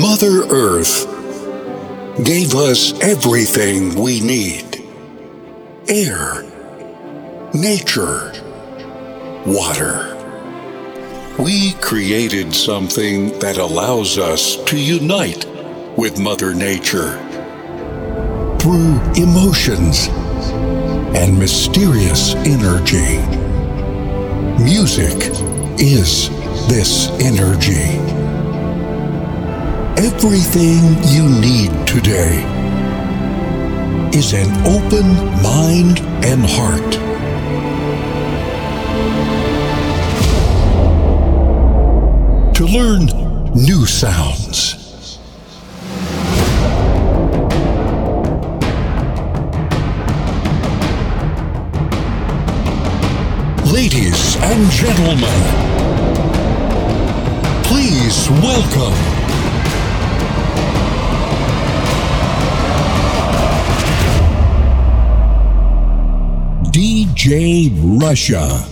Mother Earth gave us everything we need air, nature, water. We created something that allows us to unite with Mother Nature through emotions and mysterious energy. Music is this energy. Everything you need today is an open mind and heart. To learn new sounds. Ladies and gentlemen, please welcome DJ Russia.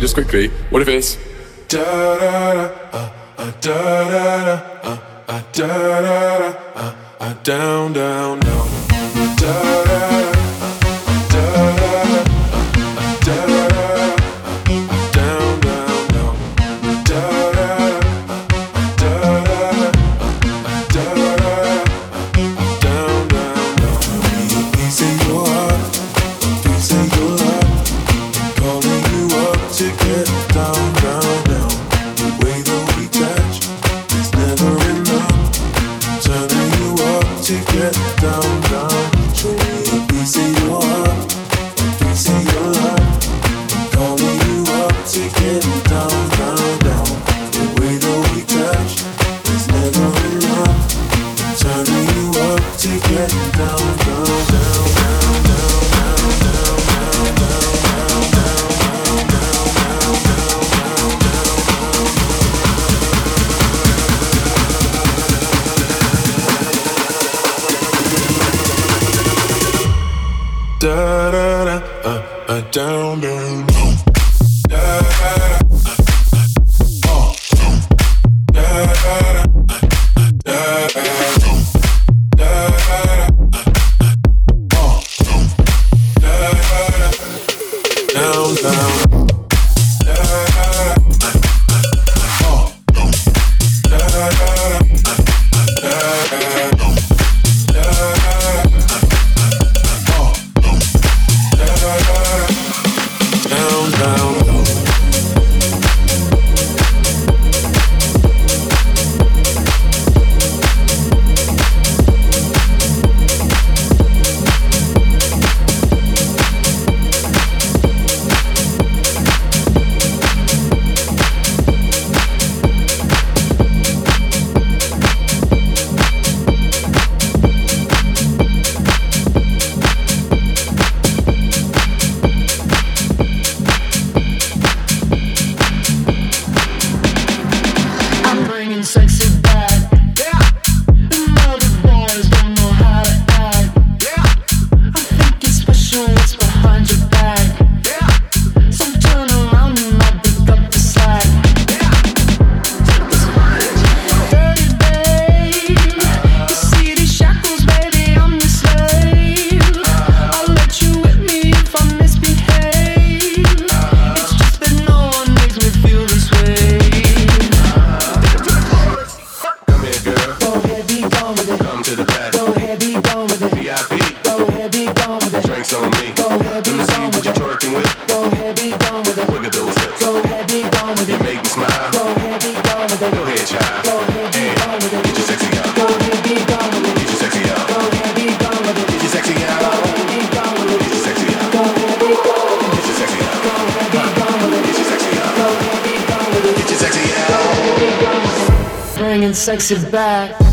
Just quickly. What if it's sexy back.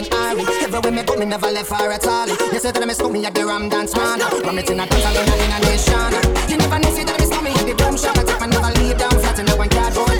in Ari. Everywhere me go, me never left her at all. You say that me miss me at the Ram Dance Man. But me think I dance all in a nation. You never know, see that me miss me at the boom shop. I take my never leave down flat in the one cardboard.